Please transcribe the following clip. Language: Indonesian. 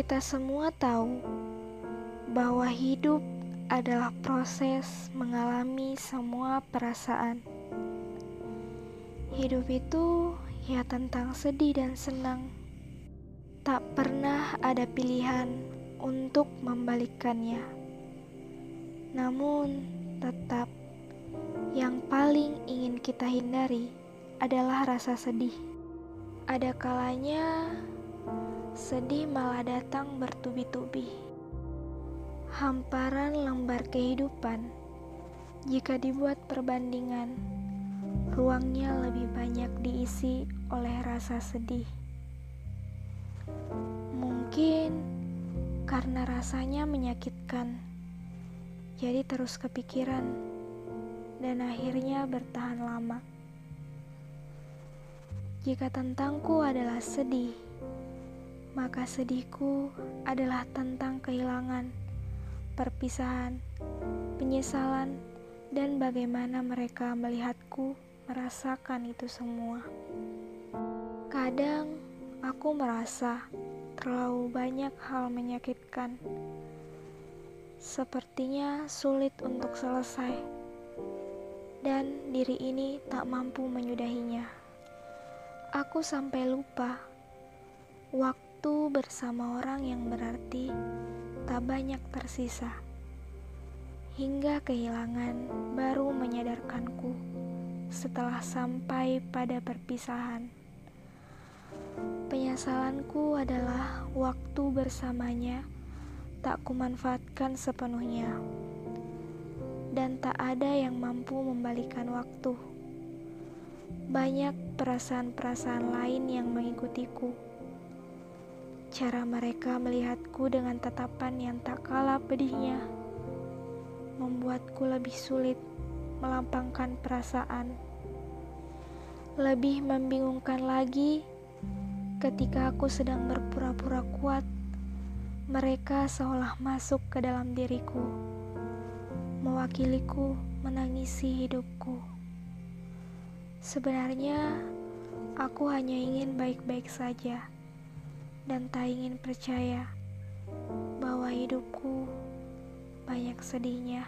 Kita semua tahu bahwa hidup adalah proses mengalami semua perasaan. Hidup itu ya tentang sedih dan senang. Tak pernah ada pilihan untuk membalikkannya. Namun, tetap yang paling ingin kita hindari adalah rasa sedih. Ada kalanya sedih malah datang bertubi-tubi hamparan lembar kehidupan. Jika dibuat perbandingan, ruangnya lebih banyak diisi oleh rasa sedih. Mungkin karena rasanya menyakitkan, jadi terus kepikiran dan akhirnya bertahan lama. Jika tentangku adalah sedih, maka sedihku adalah tentang kehilangan perpisahan, penyesalan, dan bagaimana mereka melihatku merasakan itu semua. Kadang aku merasa terlalu banyak hal menyakitkan, sepertinya sulit untuk selesai, dan diri ini tak mampu menyudahinya. Aku sampai lupa waktu bersama orang yang berarti tak banyak tersisa. Hingga kehilangan baru menyadarkanku setelah sampai pada perpisahan. Penyesalanku adalah waktu bersamanya tak kumanfaatkan sepenuhnya. Dan tak ada yang mampu membalikan waktu. Banyak perasaan-perasaan lain yang mengikutiku Cara mereka melihatku dengan tatapan yang tak kalah pedihnya membuatku lebih sulit melampangkan perasaan. Lebih membingungkan lagi ketika aku sedang berpura-pura kuat, mereka seolah masuk ke dalam diriku, mewakiliku menangisi hidupku. Sebenarnya, aku hanya ingin baik-baik saja dan tak ingin percaya bahwa hidupku banyak sedihnya.